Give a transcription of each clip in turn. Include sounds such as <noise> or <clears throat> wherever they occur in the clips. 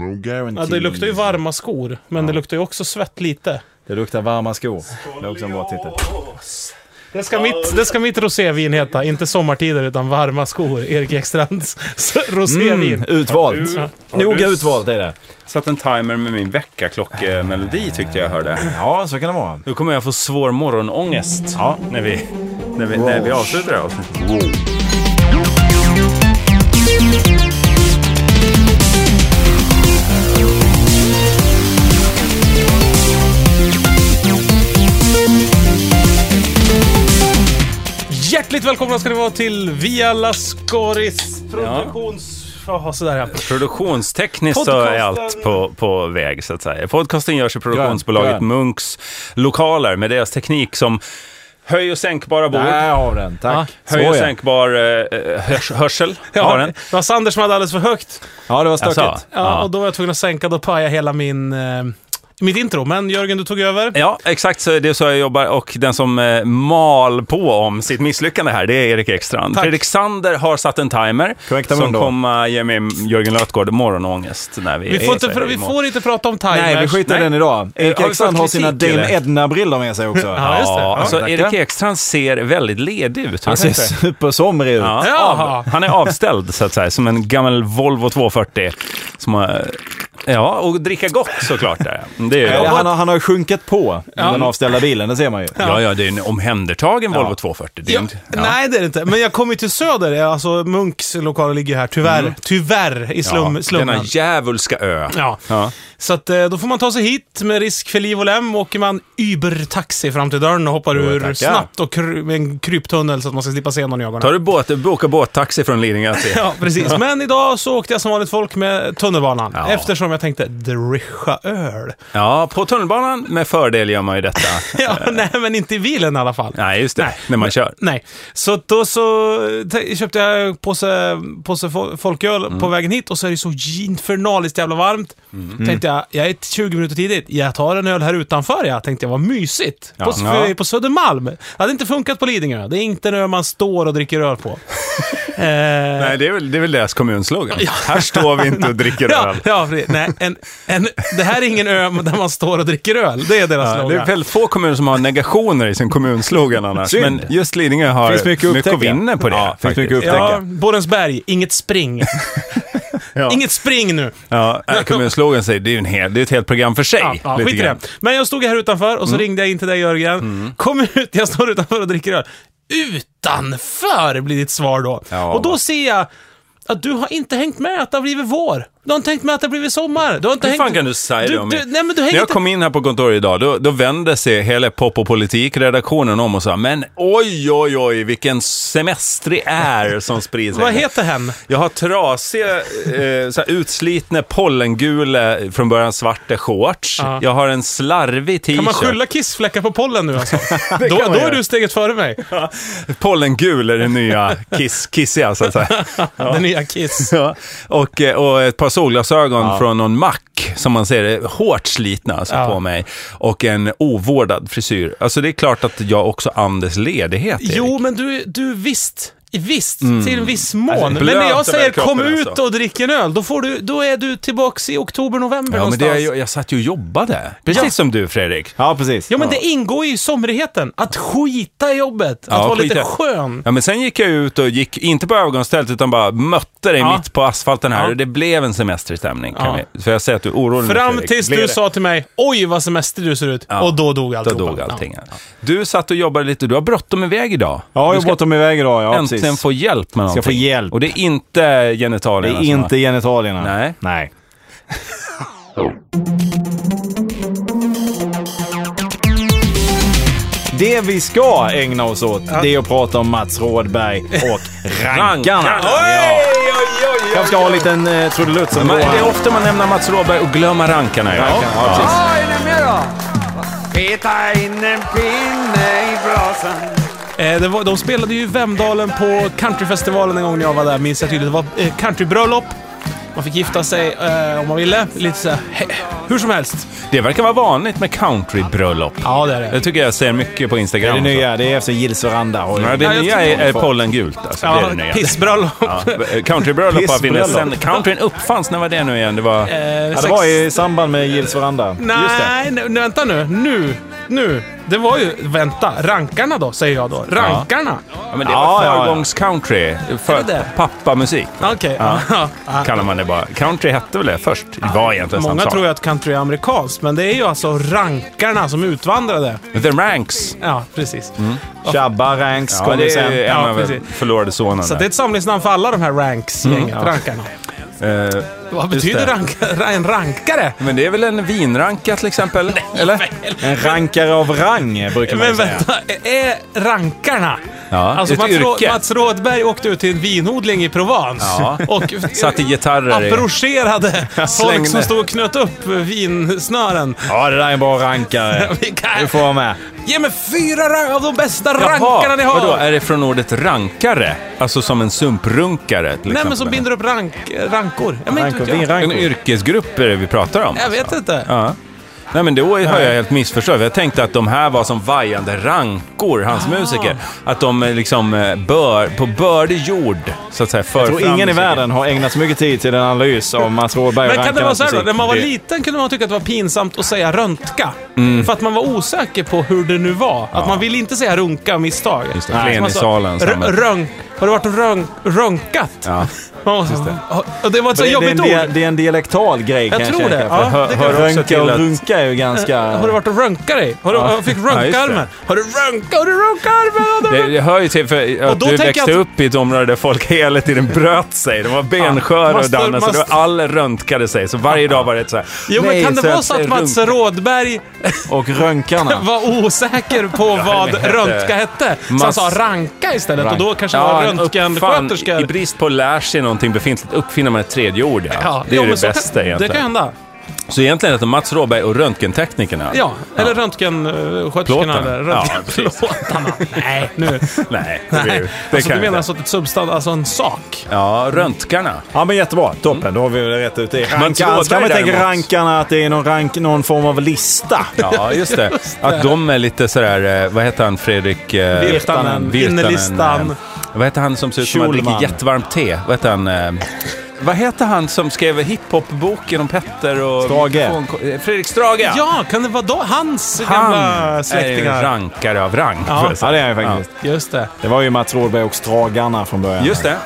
No guarantee. Ja, det luktar ju varma skor, men det luktar ju också svett lite. Det luktar varma skor. Det är också en bra titel. Det ska mitt, det ska mitt rosévin heta, inte sommartider utan varma skor. Erik Ekstrands <laughs> rosévin. Mm, utvalt. Ja. Noga utvalt är det. Satt en timer med min väckarklockemelodi tyckte jag hörde. Ja, så kan det vara. Nu kommer jag få svår morgonångest ja. när, vi, när, vi, när vi avslutar det här avsnittet. Hjärtligt välkomna ska ni vara till Via Lascaris produktions... Ja. sådär ja. Produktionstekniskt så är Podcasten- allt på, på väg så att säga. Podcasten görs i produktionsbolaget Grön. Munks lokaler med deras teknik som höj och sänkbara bord. Där har den, tack. Höj Så och sänkbar eh, hörs, hörsel har Ja, den. det var Sander som hade alldeles för högt. Ja, det var stökigt. Alltså, Ja, ja. Och då var jag tvungen att sänka, då pajade hela min... Eh, mitt intro. Men Jörgen, du tog över. Ja, exakt så det är så jag jobbar och den som eh, mal på om sitt misslyckande här, det är Erik Ekstrand. Tack. Fredrik Sander har satt en timer Korrekta som mundo. kommer ge mig Jörgen Lötgård morgonångest när vi, Vi får, är inte, vi får inte prata om timers. Nej, vi skiter i den idag. Erik Har vi Ekstrand fått har sina kritik, Dame eller? Edna-brillor med sig också. <laughs> Ja, just det. Ja, alltså tackar. Erik Ekstrand ser väldigt ledig ut. Han ser supersomrig ut. Ja, av, han är avställd så att säga, som en gammal Volvo 240. Som har, ja, och dricka gott såklart. Det är, Ja, ja, han, har, han har sjunkit på den avställda bilen, det ser man ju. ja, ja, det är en omhändertagen Volvo 240. Det Ja, inte- ja. Nej, det är det inte. Men jag kommer ju till Söder. Alltså, Munks lokaler ligger ju här, tyvärr. Tyvärr, i slum, Mm. Ja, slummen. denna djävulska ö. Ja. Ja. Så att, eh, då får man ta sig hit med risk för liv och lem. Åker man Uber-taxi fram till dörren och hoppar ur tackar. snabbt och med en kryptunnel så att man ska slippa se någon i ögonen. Tar du båt, boka båttaxi från Lidingö till... <laughs> Ja, precis. Men idag så åkte jag som vanligt folk med tunnelbanan. Ja. Eftersom jag tänkte dricka öl. Ja, på tunnelbanan med fördel gör man ju detta. <laughs> Ja, nej, men inte i bilen i alla fall. Nej, just det. Nej. När man kör. Nej, så då så te- köpte jag påse, påse fo- folköl Mm. på vägen hit och så är det så infernaliskt jävla varmt. Mm. Tänkte jag, jag är 20 minuter tidigt, jag tar en öl här utanför jag. Tänkte jag, vad mysigt. På, Ja. på Södermalm. Det hade inte funkat på Lidingö. Det är inte en öl man står och dricker öl på. <laughs> eh, Nej, det är väl, det är väl deras kommunslogan. Här står vi inte och dricker <laughs> Ja, öl. ja. Nej, en, en, det här är ingen ö där man står och dricker öl. Det är deras Ja, det slogan. är väldigt få kommuner som har negationer i sin kommunslogan annars. Synd. Men just Lidingö har Finns mycket mycket att vinna på det. Ja, finns mycket att upptäcka. Ja, Borensberg, inget spring. <laughs> Ja. Inget spring nu. Ja, kommunslogan säger det är en hel, det är ett helt program för sig. Ja, ja, lite skit i det. Men jag stod här utanför och så Mm. ringde jag in till dig Jörgen. Kom ut, jag står utanför och dricker öl. Utanför blir ditt svar då. Ja. Och då ser jag att du har inte hängt med att det har blivit vår. Du har inte hängt med att det har blivit sommar. Du har inte Hur hängt... fan kan du säga det om du, mig? Nej, men du När jag inte... kom in här på kontoret idag, då, då vände sig hela pop och politikredaktionen om och sa men oj, oj, oj, vilken semestrig är som sprids. <laughs> Vad här." heter hen? Jag har trasiga, eh, så utslitna pollengula, från början svarta shorts. Ja. Jag har en slarvig t-shirt. Kan man skylla kissfläckar på pollen nu alltså? <laughs> då då är du steget före mig. Pollengul är det nya kiss, kissiga, så att säga. <laughs> Den nya Kiss. Ja. Och, eh, och ett par solglasögon från någon mack som man ser är hårt slitna alltså, Ja. på mig. Och en ovårdad frisyr. Alltså det är klart att jag också andas ledighet, Erik. Jo, men du, du visst. Visst, till en viss mån. Alltså, men när jag säger kom ut alltså. och drick en öl, då, får du, då är du tillbaks i oktober, november Ja, men någonstans. det, jag, jag satt ju och jobbade. Precis Ja. som du, Fredrik. Ja, precis. Ja, men det ingår ju i somrigheten. Att skita i jobbet. Att Ja, vara lite skita. skön. Ja, men sen gick jag ut och gick, inte på övergångsstället, utan bara mötte dig Ja. mitt på asfalten här. Ja. Och det blev en semesterstämning. Kan Ja. vi, för jag ser att du är orolig nu, Fram Fredrik. tills du det? sa till mig, oj vad semester du ser ut. Ja. Och då dog Då alltihopa. dog allting. Du satt och jobbade lite, du har bråttom iväg idag. Ja, jag har bråttom iväg idag. Ja, äntligen precis. få hjälp med någonting. få hjälp. Och det är inte Det genitalierna är som inte genitalierna. Nej. Nej. <laughs> Det vi ska ägna oss åt, det är att prata om Mats Rådberg och <laughs> rankarna. Rankarna. Ja. Oj, oj, oj, oj. Jag ska ha en liten eh, trudelutt som Men går det är ofta man nämner Mats Rådberg och glömmer rankarna. Ja. Ja, precis. Ja, är ni med då? Peta Eh, var, de spelade ju i Vemdalen på countryfestivalen en gång när jag var där, minns jag tydligt. Det var eh, countrybröllop. Man fick gifta sig eh, om man ville. Lite så här, hur som helst. Det verkar vara vanligt med countrybröllop. Ja, det är det. Det tycker jag ser mycket på Det är Instagram. det och så. nya. Det är efter Gills. Och Ja, det Ja, jag nya är, är pollengult alltså. det är Ja, det nya. pissbröllop. Ja, countrybröllop har funnits sen. Countryn uppfanns, när var det nu igen? Det var... Eh, Ja, det var i samband med Gills Veranda. Nej, nej, vänta nu. Nu. Nu. Det var ju... Vänta. Rankarna då, säger jag då. Rankarna. Ja, men det Ja, var ja, ja. förgångscountry. För Är det det? pappamusik Okej. Ja. ja. <laughs> Ja. kallar man det bara. Country hette väl det först? Det var egentligen Många tror ju att country är amerikanskt, men det är ju alltså rankarna som utvandrade. The Ranks. Ja, precis. Tjabba, Ranks Ja, det sen. är en Ja, av precis. förlorade sonen. Så det är ett samlingsnamn för alla de här ranks-gänget, rankarna. Eh, Vad betyder det. ranka, en rankare? men det är väl en vinranka till exempel? <laughs> Eller? En rankare av rang brukar man Men säga. vänta, är rankarna... Ja, Alltså ett Mats, Rå- yrke. Mats Rådberg åkte ut till en vinodling i Provence Ja. och Satte gitarrer i. approcherade <laughs> folk slängde. som stod och knöt upp vinsnören. Ja, det där är en bra rankare. <laughs> Du får vara med. Ge mig fyra av de bästa Jaha, rankarna ni har! vadå? Är det från ordet rankare? Alltså som en sumprunkare till Nej men som binder upp rank, rankor. Ja, men inte Rankor, vet jag. En yrkesgrupp är det vi pratar om. Jag vet inte. Ja. Nej men då har jag helt missförstått. Jag tänkte att de här var som vajande rankor, hans Ah. musiker. Att de eh, liksom eh, bör, på bördig jord, så att säga, för Jag tror fram ingen i musiken. världen har ägnat så mycket tid till en analys av Mats Rådberg och Men kan det vara så här då? När man var Det- liten kunde man tycka att det var pinsamt att säga röntga. Mm. För att man var osäker på hur det nu var. Att man ville inte säga runka av misstag. Just det, man i sa, salen. Har du varit och rönk, rönkat? Ja. <laughs> Var så, och det var ett så Det, det, är jobbigt en, ord. det är en dialektal grej Jag kan tror jag det. tänka. Ja, För det kan hör, också och till att- är ju ganska... Har du varit och rönkat dig? Har du, fick Ja, just rönkarmen. det. Har du rönkat? Har du rönkat armen? Det, det hör ju till för att du växte att- upp i ett område där folk <laughs> hela tiden bröt sig. De var bensköra man och man det var alla röntgade sig. Så varje dag var det så här... Jo, men "Nej, kan det vara så att Mats runkar." Rådberg <laughs> Och rönkarna. <laughs> var osäker på vad röntga hette? Så han sa ranka istället och då kanske det Ja, var han uppfann- röntgensköterskor. I brist på att lära sig någonting befintligt uppfinner man ett tredje ord. Ja. Ja, det är det bästa kan, egentligen. Det kan hända. Så egentligen heter Mats Råberg och röntgenteknikerna. Ja, eller röntgensköterskorna. Plåtarna. Ja. Nej, nu. <laughs> Nej, det, Nej. det Alltså, kan du menar alltså ett substans, alltså en sak? Ja, röntgarna. Ja men jättebra, toppen. Då har vi det rätt ut det. Rankarna, ska man tänka rankarna att det är någon, rank, någon form av lista? Ja, just det. Att de är lite sådär, eh, vad heter han, Fredrik? eh, Virtanen, Virtanen, innerlistan. eh, Vad heter han som ser ut som han dricker jättevarmt te? Vad heter han? Eh, Vad heter han som skrev hiphop-boken om Petter och... Strage. mikrofon- Fredrik Strage, ja. Kan det vara då hans Han gamla är en släktingar? rankare av rang. Ja. får jag säga. Ja det är jag faktiskt. Just det. Det var ju Mats Rådberg och Stragarna från början. Just det.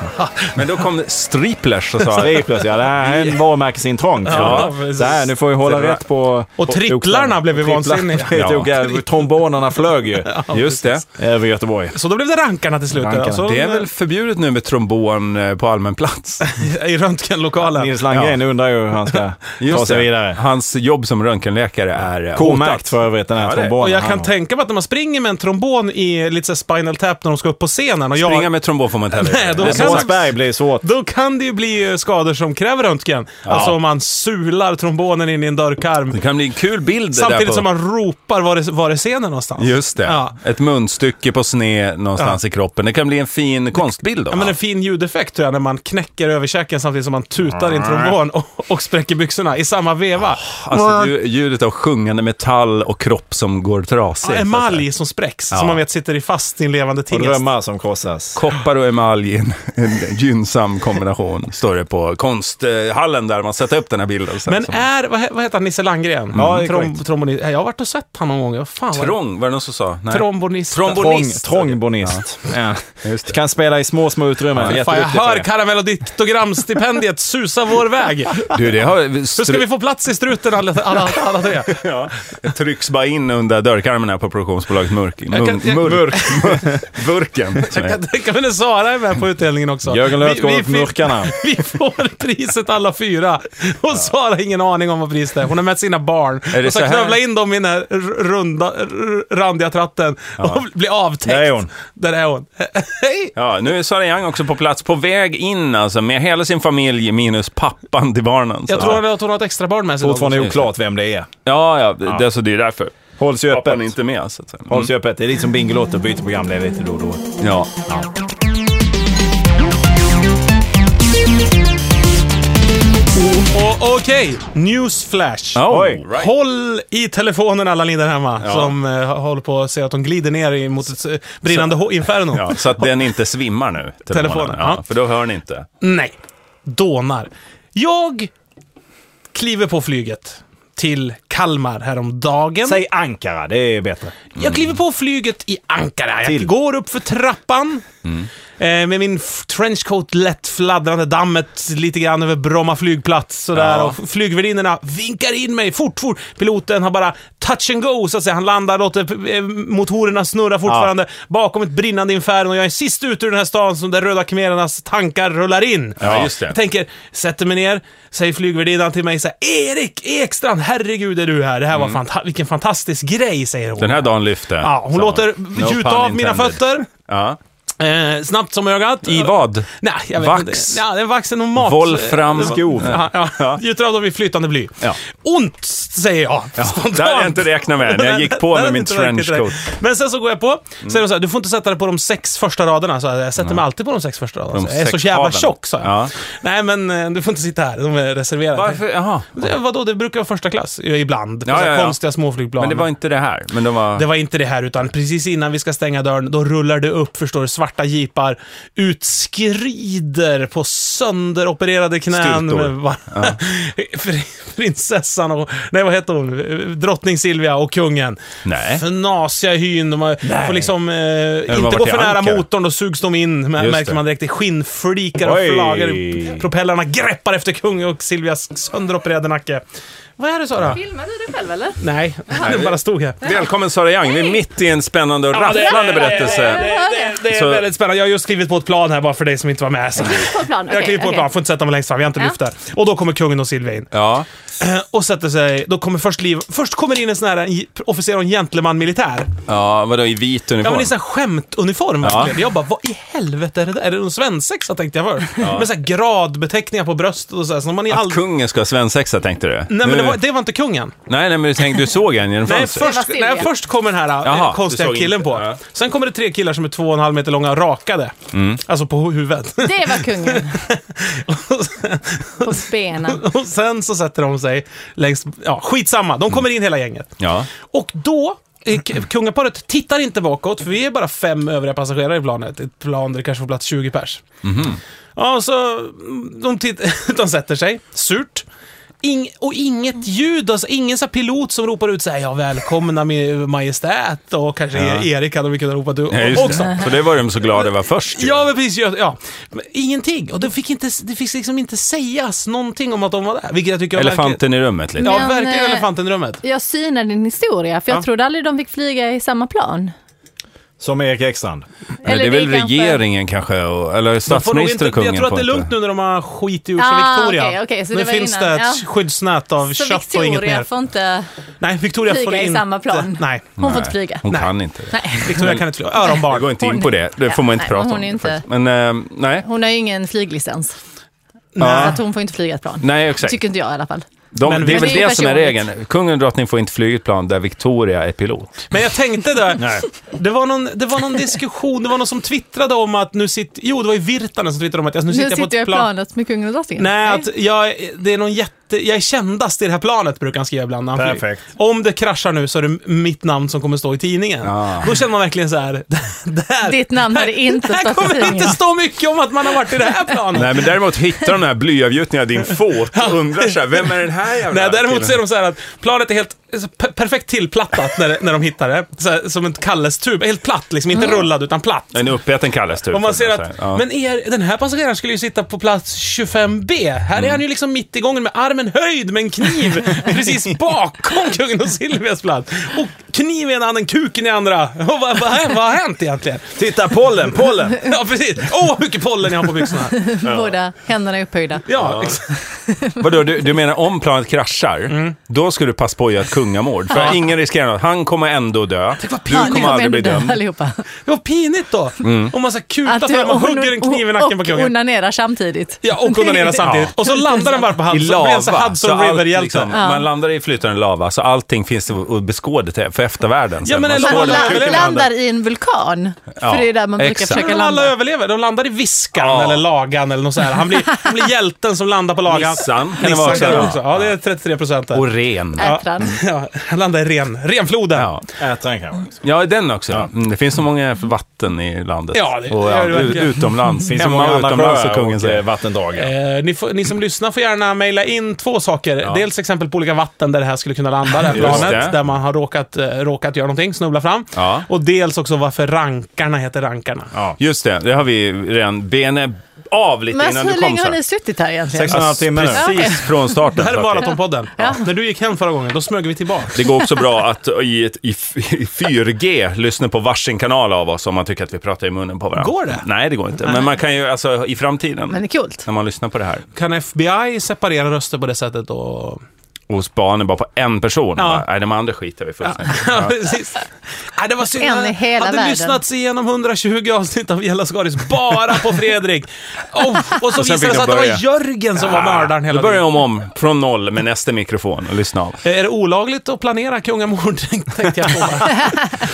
Men då kom Striplers och sa... Striplers ja, det här är en varumärkesintrång. Ja, Ja, så här, nu får vi hålla Det var- rätt på... Och på tripplarna bokstäver. blev ju Tripplar. vansinniga. <laughs> Ja. Trombonerna flög ju Just det. över Göteborg. Så då blev det rankarna till slut. Rankarna. Alltså, Det är väl förbjudet nu med trombon eh, på allmän plats? <laughs> I röntgenlokalen. Nils Landgren undrar ju hur han ska <laughs> ta sig vidare. Hans jobb som röntgenläkare är eh, K-märkt för övrigt den här Ja, trombonen. Och jag kan tänka mig att när man springer med en trombon i lite så spinal tap när de ska upp på scenen och jag... Springa med trombon får man inte heller Nej, då kan blir svårt. Då kan det ju bli skador som kräver röntgen. Alltså om man sular trombonen in i en dörrkarm. Det kan bli en kul bild Samtidigt på... som man ropar var är, var är scenen någonstans. Just det. Ja. Ett munstycke på sned någonstans i kroppen. Det kan bli en fin konstbild då. Ja, men en fin ljudeffekt tror jag när man knäcker överkäken samtidigt som man tutar i en trombon och, och spräcker byxorna i samma veva. Alltså lju- ljudet av sjungande metall och kropp som går trasig. Ja, emalj som spräcks, Ja. som man vet sitter i fast i en levande Och tingest. drömmar som krossas. Koppar och emalj i en, en gynnsam kombination. Står det på konsthallen där man sätter upp den här bilden. Men Som- är, vad, vad heter han, Nisse Landgren? Ja, det är Trom, trombonist. Jag har varit och sett honom någon gång. Fan? Trång, var det någon som sa? Nej. Trombonist. Trombon- Trång, Bonist. trångbonist. Ja. Det. Kan spela i små, små utrymmen. Fan, jag hör karamell och diktogramstipendiet susa vår väg. Du, det har... Hur ska vi få plats i struten alla, alla, alla tre? Ja, det trycks bara in under dörrkarmen här på produktionsbolaget Murk. Jag kan- jag- Murk. Burken. Jag kan tänka mig när Sara är med på utdelningen också. Jörgen vi och fick- Murkarna. <laughs> Vi får priset alla fyra. Och Sara har ingen aning om vad priset är. Hon har med sina barn. Är det och så så knövla in dem i den här runda, randiga tratten och bli avtäckt. Där är hon. Där är hon. <laughs> Hej! Ja, nu är Sara Young också på plats, på väg in alltså, med hela sin familj minus pappan till barnen. Så. Jag tror att hon har ett extra barn med sig. Fortfarande oklart vem det är. Ja, ja, det, det är så det är därför. Hålls ju öppet. inte med, så att säga. Hålls ju öppet. Det är lite som Bingolotto, byter programledare lite då och då. Ja. Och okej, newsflash. Oh, Oj. right. Håll i telefonen alla ni där hemma Ja. som eh, håller på att se att de glider ner mot ett eh, brinnande ho- inferno. Ja, så att den inte svimmar nu, telefonen. Telefonen, Ja, ja. För då hör ni inte. Nej, dånar. Jag kliver på flyget till Kalmar häromdagen. Säg Ankara, det är bättre. Jag kliver på flyget i Ankara. Jag Till. går upp för trappan. Mm. Eh, med min trenchcoat lätt fladdrande dammet lite grann över Bromma flygplats. Sådär, Ja. och flygvärdinnorna vinkar in mig fort, fort. Piloten har bara touch and go, så att säga. Han landar, låter eh, motorerna snurra fortfarande bakom ett brinnande inferno. Jag är sist ut ur den här stan som där röda khmerernas tankar rullar in. Ja, just det. Jag tänker, sätter mig ner, säger flygvärdinnan till mig så här, Erik Ekstrand, herregud är du här. Det här var fanta- vilken fantastisk grej, säger hon. Mm. Den här dagen lyfte. Ja, hon sa låter No gjuta pun av mina fötter. Ja. Eh, snabbt som ögat. I vad? Nej, jag vet Vax? inte. Ja, det är vax, är nog mat. Wolfram? Skov. Ja, ja. Ja. Gjuter av dem i flytande bly. Ja. Ont, säger jag. Spontant. det hade jag inte räknat med när jag gick på med min trenchcoat. Men sen så går jag på, säger de så här, du får inte sätta dig på de sex första raderna. Så jag sätter mig alltid på de sex första raderna. Jag är så jävla haven. tjock, sa jag. Ja. Nej, men eh, du får inte sitta här. De är reserverade. Varför? Jaha. Det, vadå, det brukar vara första klass ibland. På Ja, så här ja, ja. konstiga småflygplan. Men det var inte det här. Men de var... Det var inte det här, utan precis innan vi ska stänga dörren, då rullar det upp, förstår du, svarta jeepar, utskrider på sönderopererade knän. Va- <laughs> Prinsessan och, nej vad heter hon, Drottning Silvia och kungen. Nej. Fnasiga hyn, de har, får liksom eh, inte gå för nära Ankara. motorn, då sugs de in, Just märker man direkt. Det är skinnflikar och flagor. Propellerna greppar efter kungen och Silvias sönderopererade nacke. Vad är det Sara? Filmar du dig själv eller? Nej, den bara stod här. Välkommen Sara Young. Vi är mitt i en spännande och rafflande berättelse. Det, är Så- väldigt spännande. Jag har just skrivit på ett plan här bara för dig som inte var med. Så. På plan? Jag kliver på ett plan, får inte sätta mig längst fram, jag har inte Ja. lyft där. Och då kommer kungen och Silvia in. Ja. <clears throat> Och sätter sig, då kommer först Liv, först kommer in en sån här en officer och en gentleman-militär. Ja, vadå i vit Ja uniform? men i sån här skämtuniform Ja. verkligen. Jag bara, vad i helvete är det där? Är det någon svensexa tänkte jag först. Med så här gradbeteckningar på bröstet och så här, som man i Att all... kungen ska ha svensexa tänkte du? Nej men Nu- det var, det var inte kungen. Nej, nej, men du, tänkte, du såg en genom Nej fönstret? först, nej, först kommer den här eh, Jaha, konstiga killen inte. på. Ja. Sen kommer det tre killar som är två och en halv meter långa, rakade. Mm. Alltså på huvudet. Det var kungen. <laughs> På benen. Och sen så sätter de sig längst... Ja, skitsamma. De kommer in hela gänget. Ja. Och då... eh, Kungaparet tittar inte bakåt, för vi är bara fem övriga passagerare i planet. Ett plan där det kanske får plats 20 pers. Ja, så mm, de, <laughs> de sätter sig, surt. Ing, och inget ljud, alltså ingen så pilot som ropar ut så här, ja välkomna med majestät och kanske Ja. Erik hade vi kunnat ropa du Ja, också. det. För det var de så glada över först ju. Ja, men precis. Ja. Men ingenting. Och det fick, inte, det fick liksom inte sägas någonting om att de var där. Vilket jag tycker var verkligen- Elefanten i rummet lite. Ja, verkligen eh, elefanten i rummet. Jag synar din historia, för jag Ja. trodde aldrig de fick flyga i samma plan. Som Erik Ekstrand. Men det är väl kanske- regeringen kanske, och, eller får statsminister inte, kungen jag tror att får det är lugnt nu när de har skitit ur sig Ah, Victoria. okej, så nu det finns innan, det ett ja. skyddsnät av Så kött och inget Victoria mer. får inte Nej, Victoria får flyga i inte... samma plan? Nej, Hon får inte flyga? Hon Nej. kan inte det. Nej. Victoria kan inte flyga. Jag Öronbarn. går inte in på det. Det får man inte Ja, prata nej, om. hon är inte-. Men, eh, nej. Hon har ju ingen flyglicens. Nej. Så att hon får inte flyga ett plan. Nej, exakt. Tycker inte jag i alla fall. De, Men det är väl det är det som är regeln. Kungen och drottningen får inte flyga ett plan där Victoria är pilot. Men jag tänkte där, <laughs> Nej. det var, någon, det var någon diskussion, det var någon som twittrade om att nu sitter... Jo, det var ju Virtanen som twittrade om att jag, nu Nu sitter jag på ett plan. planet med kungen och drottningen. Nej, att jag, det är någon jätte... Jag är kändast i det här planet, brukar han skriva ibland. när han flyger. Perfekt. Om det kraschar nu så är det mitt namn som kommer stå i tidningen. Ja. Då känner man verkligen så här... <laughs> Där, Ditt namn hade inte här stått i kommer det inte tidningen. stå mycket om att man har varit i det här planet. Nej, men däremot hittar de den här blyavgjutningen av din fot och undrar så här, vem är den här <laughs> jävla Nej, däremot killen? ser de så här att planet är helt perfekt tillplattat när, när de hittar det. Här, som en Kalles-tub. Helt platt, liksom. Inte rullad, utan platt. En uppäten kalles typ. Och man ser att, Ja. men er, den här passageraren skulle ju sitta på plats 25B. Här är Mm. han ju liksom mitt i gången med armen höjd med en kniv <laughs> precis bakom kungen och Silvias plats. Och kniv i ena handen, kuken i andra. Och vad, vad, vad har hänt egentligen? Titta, pollen, pollen! <laughs> Ja, precis. Åh, vad mycket pollen jag har på byxorna. <laughs> Båda händerna är upphöjda. Ja. <laughs> Vadå, du, du menar om planet kraschar, Mm. då ska du passa på att göra ett kungamord? För ingen riskerar något. Han kommer ändå dö. Du Ja, kommer aldrig bli dömd. allihopa. Det var pinigt då. Om man så här kutar du fram och hugger en kniv i nacken på och kungen. onanerar samtidigt. Ja, och onanerar samtidigt. Och så landar den bara på I Hudson. lava. Sån här så Hudson allt liksom, Man landar i flytande lava, så allting finns att beskåda. För eftervärlden. Ja, men Man och landar i en vulkan. Ja, För det är där man brukar exakt. försöka Men alla landa. överlever. De landar i Viskan Ja. eller Lagan eller något sånt här. Han blir, han blir hjälten som landar på Lagan. Nissan kan det Nissan vara också. kan det Ja. också. Ja, det är 33 procent där. Och ren. Ätran. <laughs> Ja, han landar i ren, renfloden. Ja. Ätaren kanske. ja, den också. Mm, det finns så många vatten i landet. Ja, det och, gör det utomlands. Finns Hemma många och andra utomlands, så sjöar kungen och säger. eh, vattendrag? Eh, ni, får, ni som lyssnar får gärna mejla in två saker. Dels exempel på olika vatten där det här skulle kunna landa, det här planet. det. Där man har råkat, eh, råkat göra någonting, snubbla fram. Ja. Och dels också varför rankarna heter rankarna. Ja. Just det, det har vi redan benet av lite Men innan alltså, du hur kom. länge har ni suttit här egentligen? Sex och en halv timme nu. Precis från starten. Det här är. Maratonpodden. När du gick hem förra gången, då smög vi tillbaka. Det går också bra att i, ett, i 4G lyssna på varsin kanal av oss om man tycker att vi pratar i munnen på varandra. Går det? Nej, det går inte. Men man kan ju, alltså i framtiden, Men det är kul. när man lyssnar på det här, Kan FBI separera röster på det sättet? Och... och spanar bara på en person, Ja. bara, nej, de andra skiter vi fullständigt <laughs> Ja, precis. Nej, det var synd. En i hela hade världen. lyssnat igenom 120 avsnitt av Gälla Skaris bara på Fredrik. <laughs> Oh, och så Och visade det sig att det var. Jörgen som var mördaren hela börjar tiden. om om från noll med nästa mikrofon och lyssna av. Är det olagligt att planera kungamord? <laughs> tänkte jag på.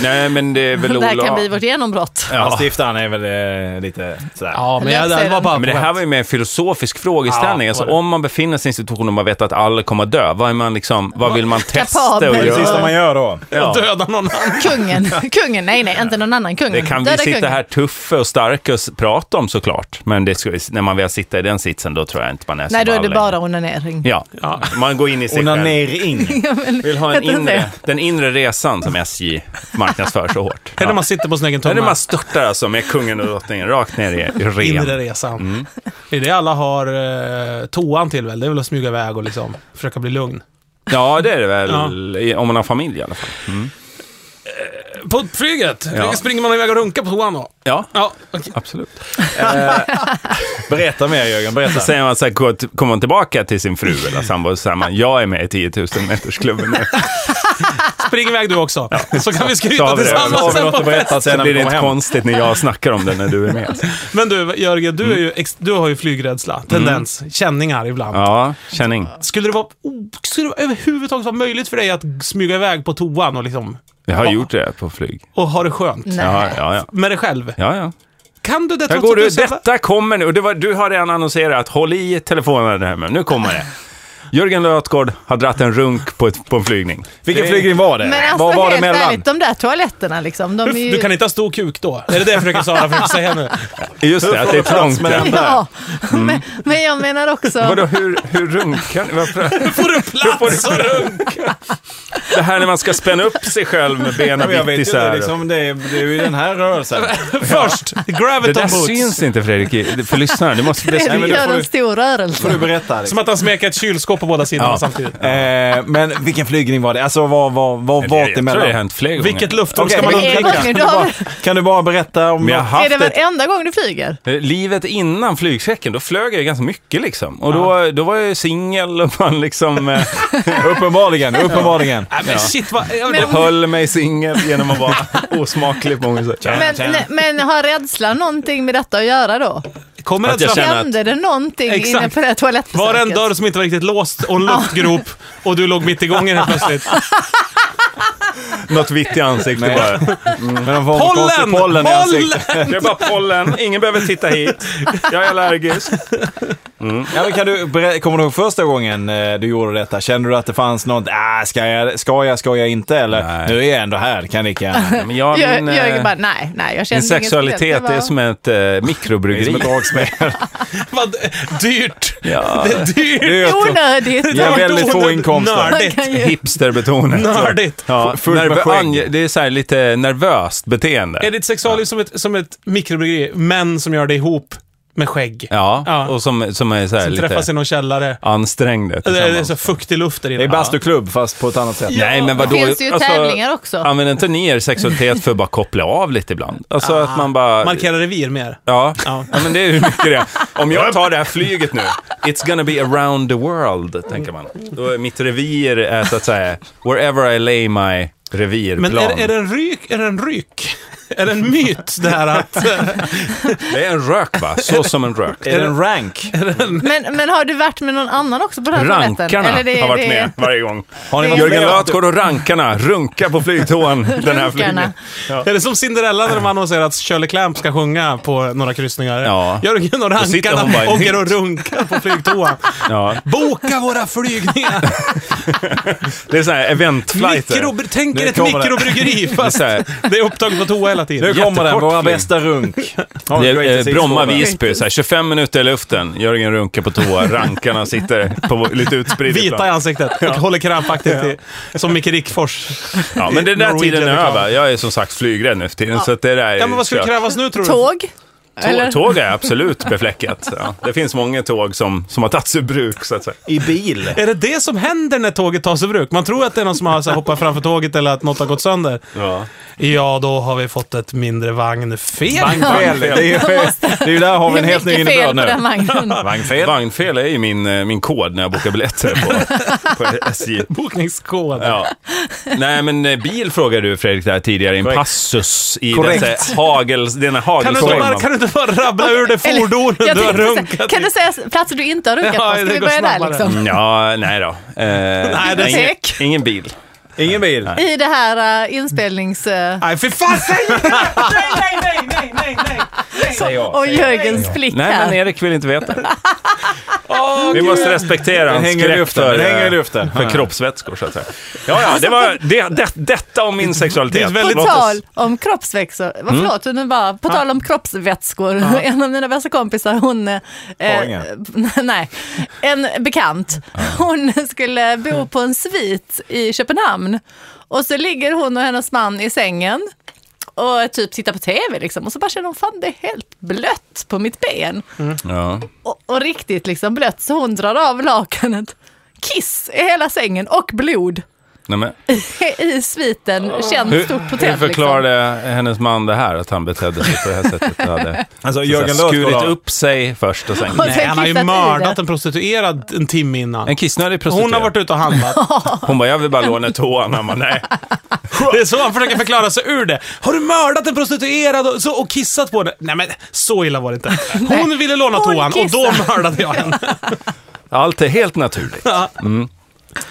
Nej, men det är väl Det här kan bli vårt genombrott. Ja. Ja. Stiftaren är väl eh, lite sådär. Ja, men jag, det var bara Men det här var ju mer en filosofisk frågeställning. Ja, alltså, om man befinner sig i en situation och man vet att alla kommer att dö, vad, är man liksom, vad vill man testa Kapabel. och Det är det göra? sista man gör då. Ja. Döda någon annan. Kungen. <laughs> Kungen. Nej, nej, inte någon annan. Kungen. Det kan vi Döda sitta kungen. här tuffa och starka och prata om såklart. Men det ska, när man väl sitter i den sitsen, då tror jag inte man är så Nej, då är det bara onanering. Ja, Ja. man går in i sig själv. Onanering. <laughs> <laughs> Vill ha en Heter det inre, det? den inre resan som SJ marknadsför så hårt. Är det man sitter på sin egen Det är när tumme? man störtar alltså med kungen och drottningen rakt ner i, i ren. Inre resan. Mm. Det är det alla har eh, toan till väl? Det är väl att smyga iväg och liksom försöka bli lugn. Ja, det är det väl. i- Om man har familj i alla fall. Mm. På flyget? Ja. Springer man iväg och runkar på toan då? Ja, Ja, okej. absolut. <laughs> Berätta mer Jörgen, Så berätta. säger man så här, kommer man tillbaka till sin fru eller sambo och säger man, jag är med i 10 000 metersklubben nu. <laughs> Spring iväg du också. Så kan vi skryta har har tillsammans vi sen på festen. sen blir det inte konstigt när jag snackar om det när du är med. Men du, Jörgen, du, är ju ex- du har ju flygrädsla, tendens, känningar ibland. Ja, känning. Skulle det, vara, oh, skulle det överhuvudtaget vara möjligt för dig att smyga iväg på toan och, liksom, Jag har Ja. gjort det på flyg. och ha det skönt? Nej. Ja, ja, ja. Med dig själv? ja, ja. Kan du det trots går att du, du detta kommer nu. Det var, du har redan annonserat, håll i telefonen här men nu kommer det. Jörgen Lötgård har dratt en runk på, ett, på en flygning. Vilken Det- flygning var det? Men alltså Vad var det mellan? ärligt, de där toaletterna liksom. De är ju... Du kan inte ha stor kuk då? Är det det försöker Sara försöker säga nu? Just det, att det är trångt. med där. Ja, men, men jag menar också... Vadå, hur, hur runkar ni? Varför- Får du plats och runka? Det här när man ska spänna upp sig själv med benen vitt isär. inte, liksom, det, är, det är ju den här rörelsen. Först, Det graviton där boots. syns inte Fredrik, för lyssnarna. Du måste Det gör får en du- stor rörelse. får du berätta. Som Liksom. att han smeker ett kylskåp på båda sidorna Ja. samtidigt. Eh, men vilken flygning var det? Alltså vad vad, vad Jag var det tror det har emellan? hänt fler gånger. Vilket luftrum Okej, ska man undvika? har bara, <laughs> kan du bara berätta om... Jag har Är det haft ett varenda gång du flyger? Eh, Livet innan flygchecken, då flög jag ganska mycket liksom. Och då, då var jag ju singel och man liksom eh, <laughs> Uppenbarligen, uppenbarligen. Nej, men shit, vad... jag- Men- höll mig singel genom att vara <laughs> osmaklig på många sätt. Men, men har rädslan någonting med detta att göra då? Kommer Att jag rädslan... känner att- Hände det någonting Exakt. inne på det här toalettbesöket? Var det en dörr som inte var riktigt låst och en luftgrop och du låg mitt i gången helt plötsligt? <laughs> Något vitt i ansiktet bara. Men de får en konstig Pollen! pollen i ansiktet. Pollen! Det är bara pollen, ingen behöver titta hit. Jag är allergisk. Ja, men kan du, kommer du ihåg första gången eh, du gjorde detta? Kände du att det fanns något, ah, ska jag, ska jag, ska jag inte? Eller, Nej. nu är jag ändå här, kan lika gärna. Men jag, Jag, min, jag eh, är bara, nej, nej, jag min känner sexualitet är som ett eh, är som mikrobryggeri. ett dragspel. <laughs> Vad dyrt! Ja, Det är dyrt! Onödigt. Jag har väldigt få inkomster. Nördigt. Hipsterbetonat. Nördigt. Ja, Fullt med nervö- skägg. ange- det är så här lite nervöst beteende. Är ditt sexualliv som ett, som ett mikrobryggeri, män som gör det ihop med skägg? Ja, Ja. och som, som är så här Som lite träffas i någon källare. ansträngda Det är, det så fuktig luft där inne. Det är bastuklubb fast på ett annat sätt. Nej, men Det vadå? finns ju Alltså, tävlingar också. Använder inte ni er sexualitet för att bara koppla av lite ibland? Alltså att man bara... Markera revir mer. Ja. Ja. ja, men det är hur mycket det är. Om jag tar det här flyget nu, it's gonna be around the world, tänker man. Då är mitt revir är så att säga, wherever I lay my revirplan. Men är, är det en ryk? Är det en ryk? <laughs> Är det en myt det här att... <laughs> Det är en rök va? Så som en rök. Är det en rank? Men, men har du varit med någon annan också på den här? Rankarna Eller det- har varit det- med varje gång. Har ni varit Jörgen med? Lötgård och rankarna runkar på flygtoan <laughs> den här Runkarna. flygen. Är det som Cinderella när de annonserar att Shirley Clamp ska sjunga på några kryssningar? Ja. Jörgen och rankarna åker och runkar på flygtoan. Ja, Boka våra flygningar! det är så här eventflighter. Mikro, tänk er ett mikrobryggeri fast Det är det är upptaget på toa hela Nu tiden. kommer den, våra bästa runk. Det eh, Bromma? Visby, så här, 25 minuter i luften. Jörgen runkar på toa, <laughs> rankarna sitter på lite utspridda Vita i ansiktet och håller krampaktigt i, som Micke Rickfors. Ja, men den där Norwegian tiden är över. Jag är som sagt flygrädd nu för tiden. Så att det där är Ja, men vad skulle krävas nu tror du? Tåg? Tåg, tåg är absolut befläckat. Ja. Det finns många tåg som, som har tagits ur bruk, så att säga. I bil. Är det det som händer när tåget tas i bruk? Man tror att det är någon som har så här, hoppat framför tåget eller att något har gått sönder. Ja. Ja, då har vi fått ett mindre vagnfel. Vagnfel. Det är ju, det är ju där har vi en helt ny innebörd nu. Vagnfel. Vagnfel är ju min, eh, min kod när jag bokar biljetter på, på SJ. <laughs> Bokningskod. Ja. Nej, men eh, bil frågade du Fredrik där tidigare, i en passus i Korrekt. den, så här, hagel, den här Kan du, inte du <laughs> bara rabbla ur det fordonet du har runkat Kan du säga platser du inte har runkat Ja, på? Ska det vi börja där liksom? Mm, Ja, nej då. <laughs> Eh, nej, det är ingen, ingen bil. Ingen bil. I det här uh, inspelnings... Uh, Nej, för fan säg inte det! <laughs> Nej, nej, nej, nej, nej, nej. Säger jag. och Jörgens blick Nej, här. men Erik vill inte veta. Åh, Vi Gud. måste respektera hans skräck luften, för, eh, luften. för kroppsvätskor, så att säga. Ja, ja, det var det, det, detta om min sexualitet. På Låt oss- tal om kroppsvätskor, vad Mm. förlåt, nu bara, på tal om kroppsvätskor, <laughs> en av mina bästa kompisar, hon, eh, <laughs> nej, en bekant, hon skulle bo på en svit i Köpenhamn och så ligger hon och hennes man i sängen och typ tittar på tv liksom och så bara känner hon, fan det är helt blött på mitt ben. Ja. Och, och riktigt liksom blött, så hon drar av lakanet, kiss i hela sängen och blod Nej, men, <laughs> i sviten, känt hur, stort hur hotell. liksom. förklarade hennes man det här, att han betedde sig på det här sättet? Hade <laughs> Alltså så Jörgen här, skurit upp sig först och sen... Och Nej, sen han har ju mördat en prostituerad en timme innan. En kissnödig prostituerad. Hon har varit ute och handlat. <laughs> Hon bara, jag vill bara låna toan. Han bara, nej. Det är så han försöker förklara sig ur det. Har du mördat en prostituerad och, så, och kissat på henne? Nej men, så illa var det inte. Hon ville låna toan och då mördade jag henne. Allt är helt naturligt. Ja.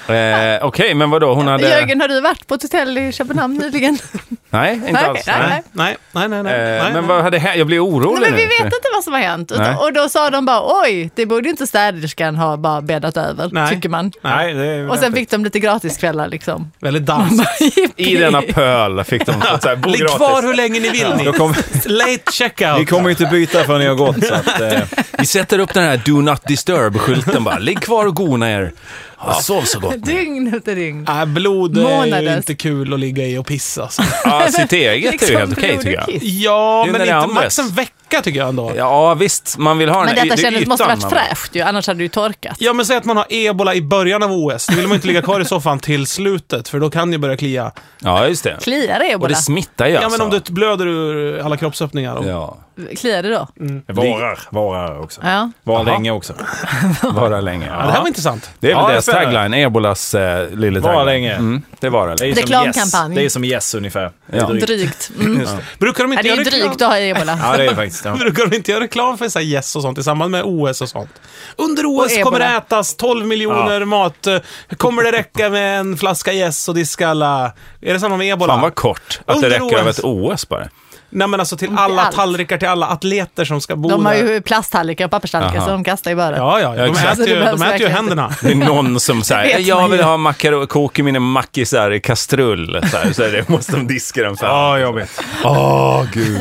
Eh, Okej, men vadå, hon hade... Jörgen, har du varit på ett hotell i Köpenhamn nyligen? <laughs> Nej, inte Nej, alls. nej, nej. Nej, nej, nej. nej, Eh, nej, men nej. vad hade hänt? Jag blir orolig Nej, men vi vet inte vad som har hänt. Nej. Utan, och då sa de bara, oj, det borde inte städerskan ha bara bäddat över, Nej. tycker man. Nej, det är Och sen fick de lite gratiskvällar liksom. Väldigt dansigt. I denna pöl fick de så här, bo Ligg gratis. kvar hur länge ni vill ni. kommer- Late checkout. Ni kommer ju inte byta förrän ni har gått. Så att, eh, Vi sätter upp den här Do Not Disturb-skylten bara. Ligg kvar och gona er. Ja, sov så gott. Dygn efter dygn. Nej, blod är ju Månaders. inte kul att ligga i och pissa. Alltså. Ja, sitt eget är ju Liksom helt okej tycker jag. kiss. Ja, Det är men när det inte används. max en vecka tycker jag ändå. Ja, visst. Man vill ha Men detta det kändes, måste varit fräscht ju, annars hade det ju torkat. Ja, men säg att man har ebola i början av OS. Då vill man inte ligga kvar i soffan till slutet, för då kan det börja klia. Ja, just det. Kliar det Och ebola? det smittar ju Ja, alltså. men om du blöder ur alla kroppsöppningar. Och... Ja, Kliar det då? varar. Varar också. Ja. Var Jaha. länge också. <laughs> vara länge. Ja, det här var intressant. Det är väl Ja, jag det. tagline, ebolas eh, lille tagline. länge. Mm, det var det. Det är som yes. Reklamkampanj. Det är som yes ungefär. Det är Ja. drygt. Drygt. <laughs> Mm. Brukar de Ja, inte det är göra ju reklam? drygt att ha ebola. Ja, det är faktiskt. Ja. <laughs> Brukar de inte göra reklam för så här yes och sånt i samband med OS och sånt? Under OS kommer det ätas 12 miljoner mat. Kommer det räcka med en flaska yes och diska alla... Är det samma med ebola? Fan vad kort. Att Under det räcker över OS. ett OS bara. Nej men alltså till Inte alla allt. tallrikar, till alla atleter som ska bo De har där. ju plasttallrikar och papperstallrikar Aha. så de kastar ju bara. Ja, ja, Ja, de exakt. äter ju, Så det de äter ju händerna. Det är någon som <laughs> säger vet jag vill ha makaron, koka mina mackisar i kastrull. Så, här, så är det <laughs> måste de diska den för. Ja, jobbigt. Åh, gud.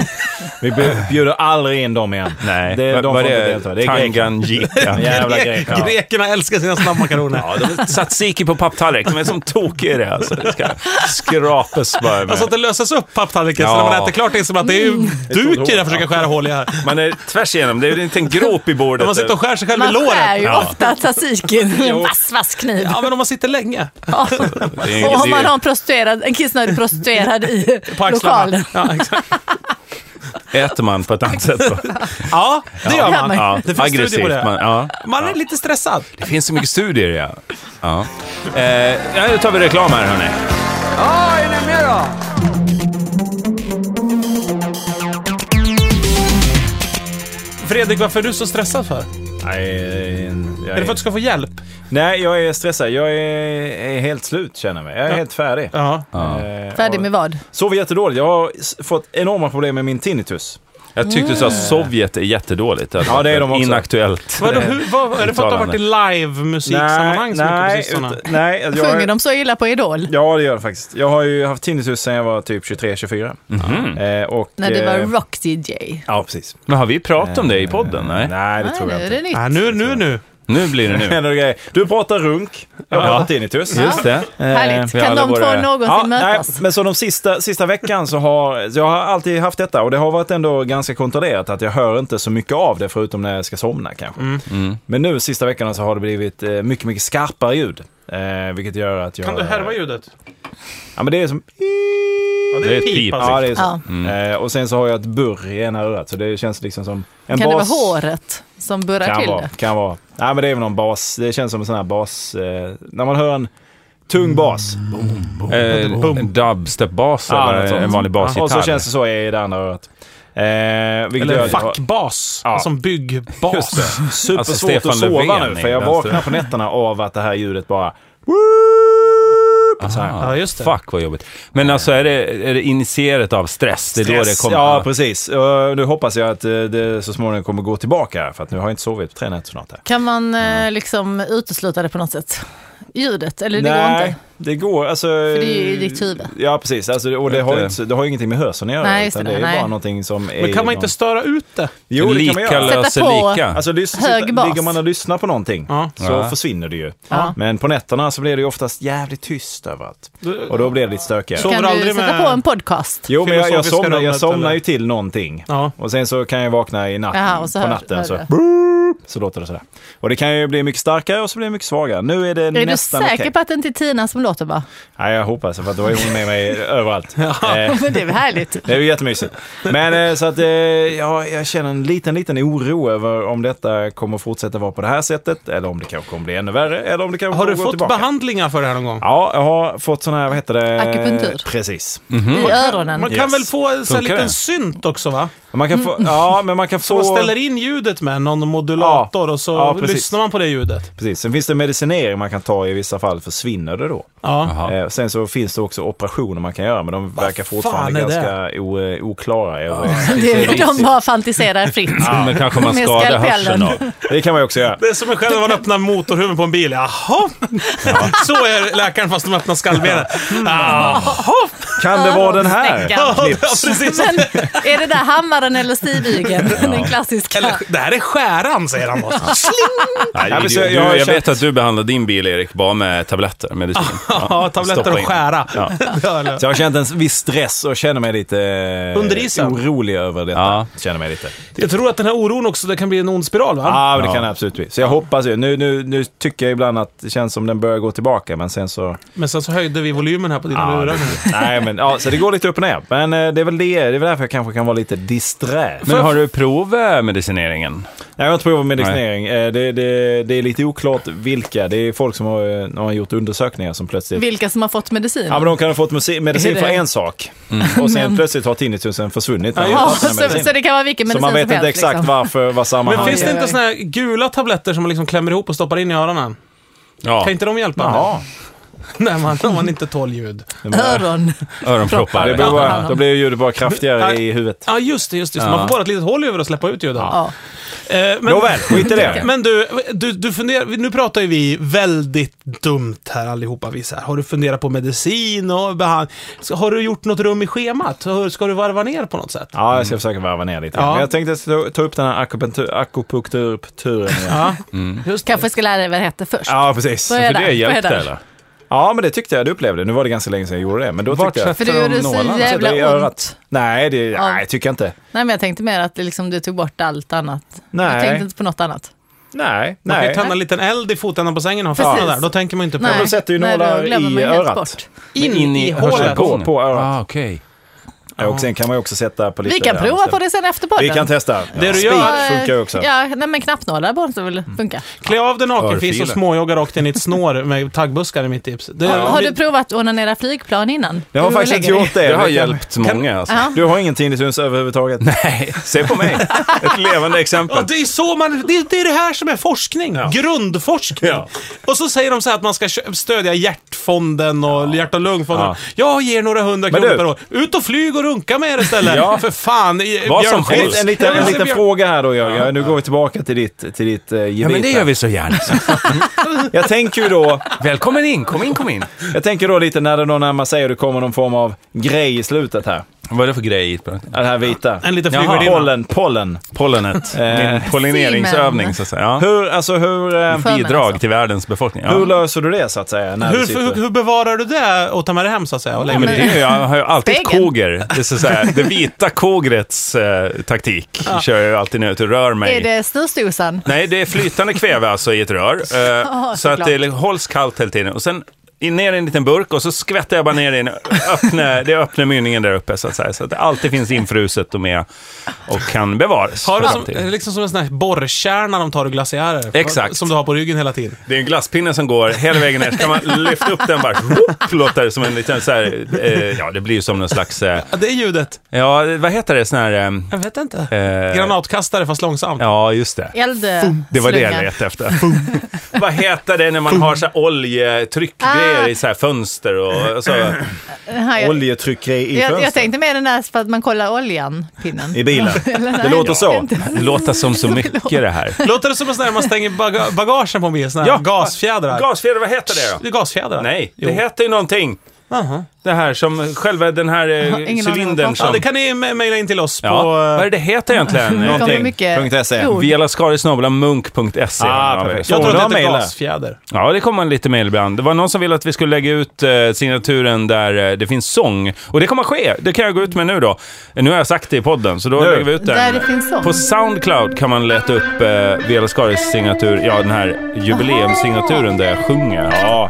Vi bj- bjuder aldrig in dem igen. Nej, det, de var det? Det är. Tanganyika. <laughs> Jävla greker. Ja. Grekerna älskar sina snabbmakaroner. Ja, de har tzatziki på papptallrik. De är som tokiga i det alltså. Det ska skrapas bara med. Alltså att det löses upp papptallriken så Ja. när man äter klart det är som att det är ju duk i det jag försöker skära hål i här. Man är tvärs igenom. Det är inte en grop i bordet. När man sitter och skär sig själv i Man skär låret. ju Ja. ofta tzatzikin med en vass, vass kniv. Ja, men om man sitter länge. Ja. Och om man har en prostituerad, en kissnödig prostituerad i lokalen. Ja, exakt. äter man på ett annat sätt då. ja, det gör man. Ja, Det finns studier på det. Man, ja. Man är lite stressad. Det finns så mycket studier, ja. ja. Eh, nu tar vi reklam här, hörni. Ja, är ni med då? Fredrik, varför är du så stressad för? Nej, jag Är det för att du ska få hjälp? Nej, jag är stressad. Jag är, är helt slut känner jag mig. Jag är Ja. helt färdig. Ja. Eh, Färdig med vad? Sover jättedåligt. Jag har fått enorma problem med min tinnitus. Jag tyckte du sa Sovjet är jättedåligt. Ja, det är de också. Inaktuellt. Vadå, hur, vad, är det för att du har varit i live-musiksammanhang så mycket på nej, sistone? nej. Jag, Sjunger de så illa på Idol? Ja, det gör det faktiskt. Jag har ju haft tinnitus sedan jag var typ 23-24. Mhm. Eh, och, När du var eh, rock-DJ? Ja, precis. Men har vi pratat om det i podden? Nej. Nej, det Nej, tror jag nu är inte. det nytt. Ja, nu, nu, nu. Nu blir det nu. <laughs> Händer det grejer. Du pratar runk, jag Ja. pratar tinnitus. Just det. Härligt. vi Kan de två någonsin nej, mötas? men så de sista, sista veckan så har så jag har alltid haft detta och det har varit ändå ganska kontrollerat att jag hör inte så mycket av det förutom när jag ska somna kanske. Mm. Men nu sista veckorna så har det blivit eh, mycket, mycket skarpare ljud. Eh, vilket gör att jag... Kan du härva ljudet? Ja men det är som... Ja, Det är ett pip. alltså. Ja det är så. Ja. Mm. Eh, och sen så har jag ett burr i ena örat så det känns liksom som en Kan det bas. vara håret som burrar Kan till vara, det? kan vara. Nej men det är väl någon bas. Det känns som en sån här bas. Eh, när man hör en tung bas. Eh, en dubstep-bas Ja, eller en vanlig basgitarr? Och så känns det så i det andra örat. Eh, Eller en fackbas. Ja. Som byggbas. Just det. Supersvårt Alltså, att sova Löfven nu för jag vaknar på nätterna av att det här ljudet bara... Så här. Ja, just det. Fuck vad jobbigt. Men alltså är det, är det initierat av stress? Det är då det kommer... Ja, precis. Och nu hoppas jag att eh, det så småningom kommer gå tillbaka för att nu har jag inte sovit på tre nätter snart här. Kan man eh, liksom utesluta det på något sätt? Ljudet? Eller det går inte? det går. Alltså, För det är ju i ditt huvud. Ja, precis. Alltså, och det har, ju inte, det har ju ingenting med hörseln att göra. Nej, just utan det, det är nej. bara någonting som är... Men kan man inte störa ut det? Jo, det kan man lika göra. löser Sätta på. lika. Alltså, lys- Hög sitta- bas. ligger man och lyssnar på någonting Ja. så Ja. försvinner det ju. Ja. Men på nätterna så blir det ju oftast jävligt tyst överallt. Och då blir det lite stökigare. Så- Sover Kan du aldrig sätta med- på en podcast? Jo, men jag, jag, filosofiska somnar, jag rummet, somnar eller? ju till någonting. Ja. Och sen så kan jag vakna i natten, Jaha, och så på hör- natten hör så. Så låter det sådär. Och det kan ju bli mycket starkare och så blir det mycket svagare. Nu är det Är du nästan säker okej. på att det inte är Tina som låter bara? Nej, jag hoppas för då är hon med mig <laughs> överallt. Eh, Men det är väl härligt? <laughs> det är ju jättemysigt. Men eh, så att eh, ja, jag känner en liten, liten oro över om detta kommer fortsätta vara på det här sättet eller om det kanske kommer bli ännu värre eller om det kanske Har du fått tillbaka. behandlingar för det här någon gång? Ja, jag har fått sån här, vad heter det? Akupunktur. Precis. I öronen? Man kan Yes. väl få en liten synt också va? Man kan få, ja, men man kan Så få... man ställer in ljudet med någon modulator och så Ja, lyssnar man på det ljudet. Precis. Sen finns det medicinering man kan ta i vissa fall, försvinner det då. Ja. Eh, sen så finns det också operationer man kan göra, men de verkar fortfarande fan är ganska o, eh, oklara. Ja. Det <laughs> är, de bara fantiserar fritt. Men kanske man skadar hörseln av. Det kan man ju också göra. Det är som själv man öppnar motorhuven på en bil. Jaha! Så är läkaren fast de öppnar skallbenet. Jaha! Kan det vara den här? Ja. Men är det där hammaren eller stivygeln? Den klassiska. Eller, det här är skäran, säger han då. <laughs> Nej, Ja, men så du, jag jag, jag vet att du behandlar din bil, Erik, bara med tabletter, medicin. <laughs> Ja, tabletter och skära. Ja. <laughs> Så jag har känt en viss stress och känner mig lite eh, Under isen. orolig över detta. Ja. Känner mig lite. Jag tror att den här oron också, det kan bli en ond spiral va? Ja, det kan det absolut bli. Så jag hoppas ju. Nu, nu, nu tycker jag ibland att det känns som den börjar gå tillbaka, men sen så... Men sen så höjde vi volymen här på dina Ja, lurar. det, nej, men ja, så det går lite upp och ner. Men eh, det är väl det. Det är väl därför jag kanske kan vara lite disträ. Men har du provat medicineringen? Jag har inte provat medicinering. Eh, Det, det, det är lite oklart vilka. Det är folk som har, eh, har gjort undersökningar som plötsligt... Vilka som har fått medicin? Ja, men de kan ha fått medicin för en sak. Och sen Men- plötsligt har tinnitusen försvunnit. Ja, så, så det kan vara vilken Så medicin man vet inte helst, exakt liksom. varför, vad Men sammanhanget finns det inte såna här gula tabletter som man liksom klämmer ihop och stoppar in i öronen? Ja, Kan inte de hjälpa? Jaha. <laughs> När man, om man inte tål ljud. Öron. öronproppar. Det blir bara, då blir ljudet bara kraftigare i huvudet. Ja, just det. Just det. Så Ja. Man får bara ett litet hål över och släppa ut ljuden. Ja. Eh, men, Nåväl, skit i det. <laughs> Men du, du, du funderar, nu pratar ju vi väldigt dumt här allihopa. Vi så här, har du funderat på medicin och behandling? Har du gjort något rum i schemat? Hur Ska du varva ner på något sätt? Ja, jag ska försöka varva ner lite. Ja. Men jag tänkte ta, ta upp den här akupunktur, akupunkturen igen. Ja, det. Kanske ska lära dig vad det heter först. Ja, precis. Börja För där, det hjälpte eller? Ja, men det tyckte jag du upplevde. Nu var det ganska länge sedan jag gjorde det. Men då Vart tyckte jag... För du gjorde så jävla Så det ont. Nej, det, Ja. nej, tycker jag inte. Nej, men jag tänkte mer att det liksom, du tog bort allt annat. Nej. Jag tänkte inte på något annat. Nej, Man kan ju nej. tända en liten eld i fotändan på sängen och ha där. Då tänker man inte på Nej, de sätter ju nej, nålar då i örat. bort. In, In i, i hålet. På, på örat. Ah, okej. Och sen kan man också sätta på lite Vi kan prova på det sen efter podden. Vi kan testa. Det du Spik gör- funkar ju också. Ja, nej, men knappnålar borde väl funka. Klä av dig nakenfis och småjogga rakt in i ett snår med taggbuskar är mitt tips. Det, Har det- du provat att onanera flygplan innan? Jag har faktiskt inte gjort det. Det har hjälpt många alltså. Ja. Du har ingen tinnitus överhuvudtaget? Nej, se på mig. Ett levande exempel. Ja, det, är så man, det, det är det här som är forskning. Grundforskning. Ja. Och så säger de så här att man ska stödja Hjärtfonden och Hjärt och lungfonden. Ja. Jag ger några hundra kronor per år. Ut och flyg och runka med er istället. <laughs> Ja. För fan. Vad Björn som Skifs. helst. En liten, en liten fråga här då Jörgen. Nu går vi tillbaka till ditt, till ditt uh, Ja, men det gör vi så gärna. <laughs> Jag tänker ju då, Välkommen in, kom in, kom in. jag tänker då lite när det då närmar sig och det kommer någon form av grej i slutet här. Vad är det för grej? Det här vita. En liten flygvärdinna. Pollen, pollen. Pollenet. Eh, Min pollineringsövning så att säga. Ja. Hur, alltså hur, eh, Bidrag alltså. till världens befolkning. Ja. hur löser du det så att säga? När du Hur, hur, hur bevarar du det och tar med det hem så att säga? Och Ja, men det är, jag har ju alltid koger. Det, är så så här, det vita kogrets eh, taktik. Kör jag ju alltid nu ut och rör mig. Är det snusdosan? Nej, det är flytande kväve alltså i ett rör. Eh, <laughs> Ja, så att såklart. det hålls kallt hela tiden. Och sen in ner i en liten burk och så skvätter jag bara ner i en öppna, det öppna mynningen där uppe så att säga. Så att det alltid finns infruset och med och kan bevaras. Har du som, alltid. liksom som en sån här borrkärna de tar ur glaciärer? Exakt. Som du har på ryggen hela tiden. Det är en glasspinne som går hela vägen ner. Så kan man lyfta upp den bara. Whoop, låter det som en liten så här, eh, ja det blir ju som någon slags, eh, Ja, det är ljudet. ja vad heter det, sån här, eh, Jag vet inte. eh, Granatkastare fast långsamt. Ja, just det. Eld... Det var det jag letade efter. Vad heter det när man har så här oljetryckgrejer Ah. i så här fönster och <laughs> så? Aha, jag, Oljetryckgrej i jag, jag fönstret? tänkte mer den där för att man kollar oljan, pinnen. I bilen? <laughs> Eller Det låter så. Det låter som så <laughs> mycket det här. Låter det som en sån här man stänger baga bagagen på en bil? Sån här Ja. gasfjädrar? Gasfjäder, vad heter det Det då? är gasfjädrar? Nej, Jo. det heter ju någonting. Aha. Det här som, själva den här eh, cylindern vad Ja, som... det kan ni me- mejla in till oss Ja, på... vad är eh, det det heter egentligen? Det kommer Någonting. mycket .se. ord. Vialaskarisnoblamunk.se. Ah, perfekt. Jag tror att det heter mejla? gasfjäder. Ja, det kommer lite mejl ibland. Det var någon som ville att vi skulle lägga ut eh, signaturen där eh, det finns sång. Och det kommer ske. Det kan jag gå ut med nu då. Nu har jag sagt det i podden, så då Nu. lägger vi ut den. Där det finns sång. På Soundcloud kan man leta upp eh, Skaris signatur, ja den här jubileumssignaturen där jag sjunger. Ja.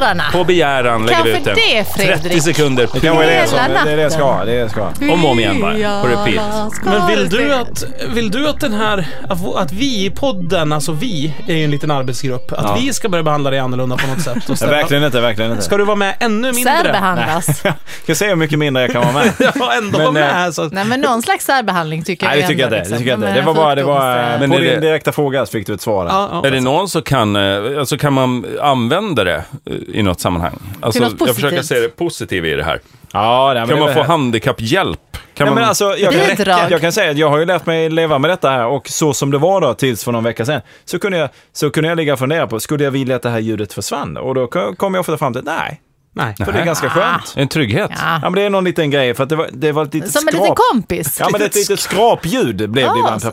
Lurarna. På begäran lägger vi ut den. det, Fredrik. 30 sekunder. Det kanske är det som, Hela det är det jag ska. Det är det jag ska. Om och om igen bara, på repeat. Men vill du att, vill du att den här, att, vi i podden, alltså vi är ju en liten arbetsgrupp, att Ja. vi ska börja behandla dig annorlunda på något sätt? Och Nej, ställa- verkligen inte, verkligen inte. Ska du vara med ännu mindre? Särbehandlas. <laughs> Ska se hur mycket mindre jag kan vara med. <laughs> Ja, ändå Men, vara eh, med. Så. Nej, men någon slags särbehandling tycker Nej, jag det tycker jag inte. Det, liksom. jag. Men det var bara, det var eh, Men på är din det- direkta fråga så fick du ett svar. där. Ja, ja. Är det någon så kan, eh, alltså kan man använda det eh, i något sammanhang? Alltså, något jag försöker se det positiva i det här. Ja, nej, Kan man få handikapphjälp? Kan Nej, man... men alltså, jag, kan, Bidrag. jag kan säga att jag har ju lärt mig leva med detta här och så som det var då tills för någon vecka sedan så kunde jag, så kunde jag ligga och fundera på, skulle jag vilja att det här ljudet försvann? Och då kom kom jag ofta fram till, nej, Nej. för det är ganska skönt. En trygghet? Ja. Ja, men det är någon liten grej för att det var, det var ett litet Som en skrap. liten kompis. Ja, men det är ett litet skrapljud blev det Ja, ibland. så-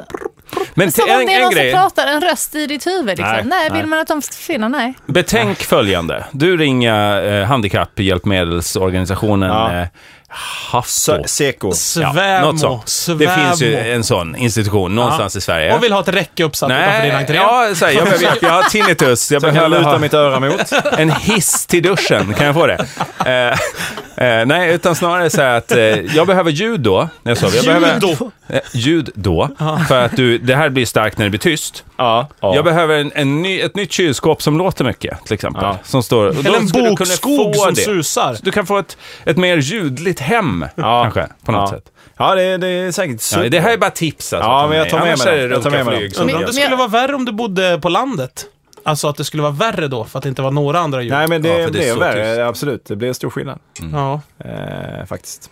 Men till Som om en, det är en någon grej. som pratar en röst i ditt huvud. Liksom. Nej, Nej, nej. vill man att de ska försvinna? Nej. Betänk följande. Du ringer eh, handikapphjälpmedelsorganisationen Ja. eh, Hasso. Seko. Svämo. Svämo. Det finns ju en sån institution någonstans i Sverige. Och vill ha ett räcke uppsatt utanför din Nej, entré. ja, så här, jag, behöver, jag har tinnitus. Jag Så jag behöver luta ha mitt öra mot. en hiss till duschen. Kan jag få det? Eh, eh, nej, utan snarare så här att eh, jag behöver ljud då. Jag sover. Jag behöver, Judo. eh, ljud då. För att du, det här blir starkt när det blir tyst. Ja, ja. Jag behöver en, en ny, ett nytt kylskåp som låter mycket, till exempel. Ja. Som står, Eller en bokskog som det. susar. Du kan få ett, ett mer ljudligt hem, Ja. kanske, på något ja. sätt. Ja, det, det är säkert Ja, super. det här är bara tips alltså. Ja, men jag tar med mig det. Jag tar med mig det. Undrar om det skulle vara värre om du bodde på landet? Alltså att det skulle vara värre då för att det inte var några andra ljud. Nej, men det, Ja, det är blev värre. tyst. Absolut, det blev stor skillnad. Ja. Eh, faktiskt.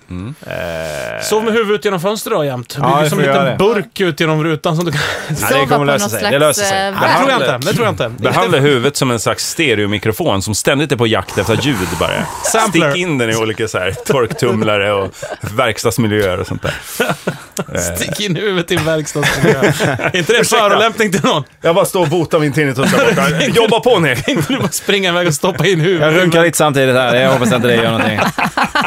Eh, Sov med huvudet ut genom fönstret då jämt. Det Ja, jag som en liten det. burk ut genom rutan som du kan... Ja, det kommer lösa sig. Det löser sig. eh, Det tror jag inte. Det tror jag inte. Behandla huvudet som en slags stereomikrofon som ständigt är på jakt efter ljud bara. Sampler. Stick in den i olika så här, torktumlare och verkstadsmiljöer och sånt där. <laughs> Stick in huvudet i en verkstadsmiljö. Inte det en förolämpning till någon? Jag bara står och botar min tinnitus där borta. Jobba på ni! <laughs> Du bara springa iväg och stoppa in jag huvudet. runkar lite samtidigt här. Jag hoppas inte det gör någonting. <laughs>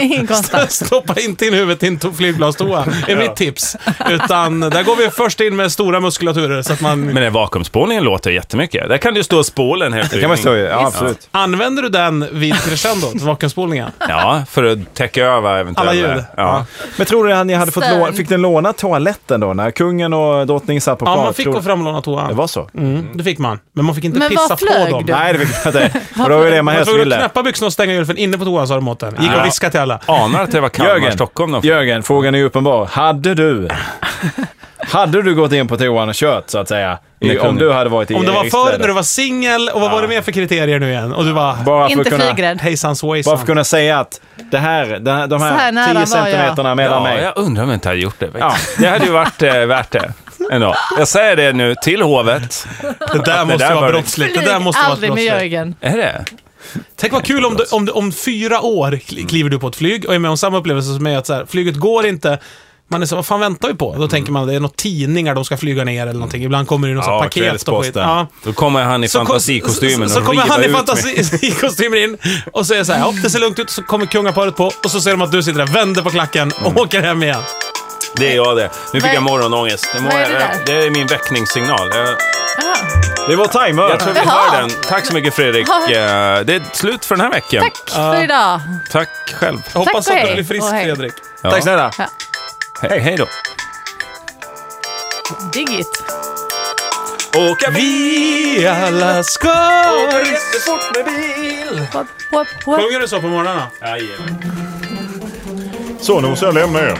Ingen konstant. <laughs> Stoppa inte in huvudet i en to- flygplanstoa, är mitt tips. Utan där går vi först in med stora muskulaturer så att man... Men den vakuumspolningen låter jättemycket. Där kan du stå och spola en hel Det kan man stå i. Ja, absolut. Använder du den vid crescendot, vakuumspolningen? Ja, för att täcka över eventuella... Alla ljud. Ja. Men tror du att ni hade fått Stön. låna, fick den låna toaletten då? När kungen och drottningen satt på Ja, man fick Tror- gå fram och låna Det toan. var så? Mm, det fick man. Men man fick inte Men pissa var på flög dem. du? Nej, det fick man inte. <laughs> Och det var ju det man Man var helst tvungen att ville. knäppa byxorna och stänga gylfen inne på toan, sa de åt en. Gick Ja. och viskade till alla. Anar att det var Kalmar, Jörgen, Stockholm då. Jörgen, frågan är ju uppenbar. Hade du, <laughs> hade du gått in på toan och kört så att säga? I, om du hade varit i Om det var förr när du var singel och vad var det mer för kriterier nu igen? Och du var Bara för Inte kunna, flygrädd. hejsan bara för svejsan. att kunna säga att det här, det här de här här nära 10 var jag. centimeterna mellan Ja, mig. jag undrar om jag inte hade gjort det. Ja. Det hade ju varit eh, värt det. Ändå. Jag säger det nu till hovet. Det där måste där vara var det. brottsligt. Det där måste vara aldrig med brottsligt. Jörgen. Är det? Tänk vad kul om, du, om, om fyra år kli- kliver du på ett flyg och är med om samma upplevelse som mig. Att så här, flyget går inte. Man är så, vad fan väntar vi på? Då tänker man, det är något tidningar de ska flyga ner eller någonting. Ibland kommer det något Ja, paket och skit. Ja. Då kommer han i Så fantasikostymen så, så, så kommer han i fantasikostymen <laughs> in och säger så här, ja, det ser lugnt ut. Så kommer kungaparet på och så ser de att du sitter där, vänder på klacken och Mm. åker hem igen. Det är jag det. Nu fick jag morgonångest. Det, är det där? det är min väckningssignal. Jag, Det var timer. jag tror vi Jaha. hör den. Tack så mycket Fredrik. Ja. Eh, Det är slut för den här veckan. Tack för idag. Tack själv. Jag hoppas och att du hej. blir frisk Och hej. Fredrik. Ja. Tack snälla. Hej, hej då. Diggigt. Åka Vi alla ska... jättefort med bil. Sjunger du så på morgnarna? Jajamän. Så, nu måste jag lämna er.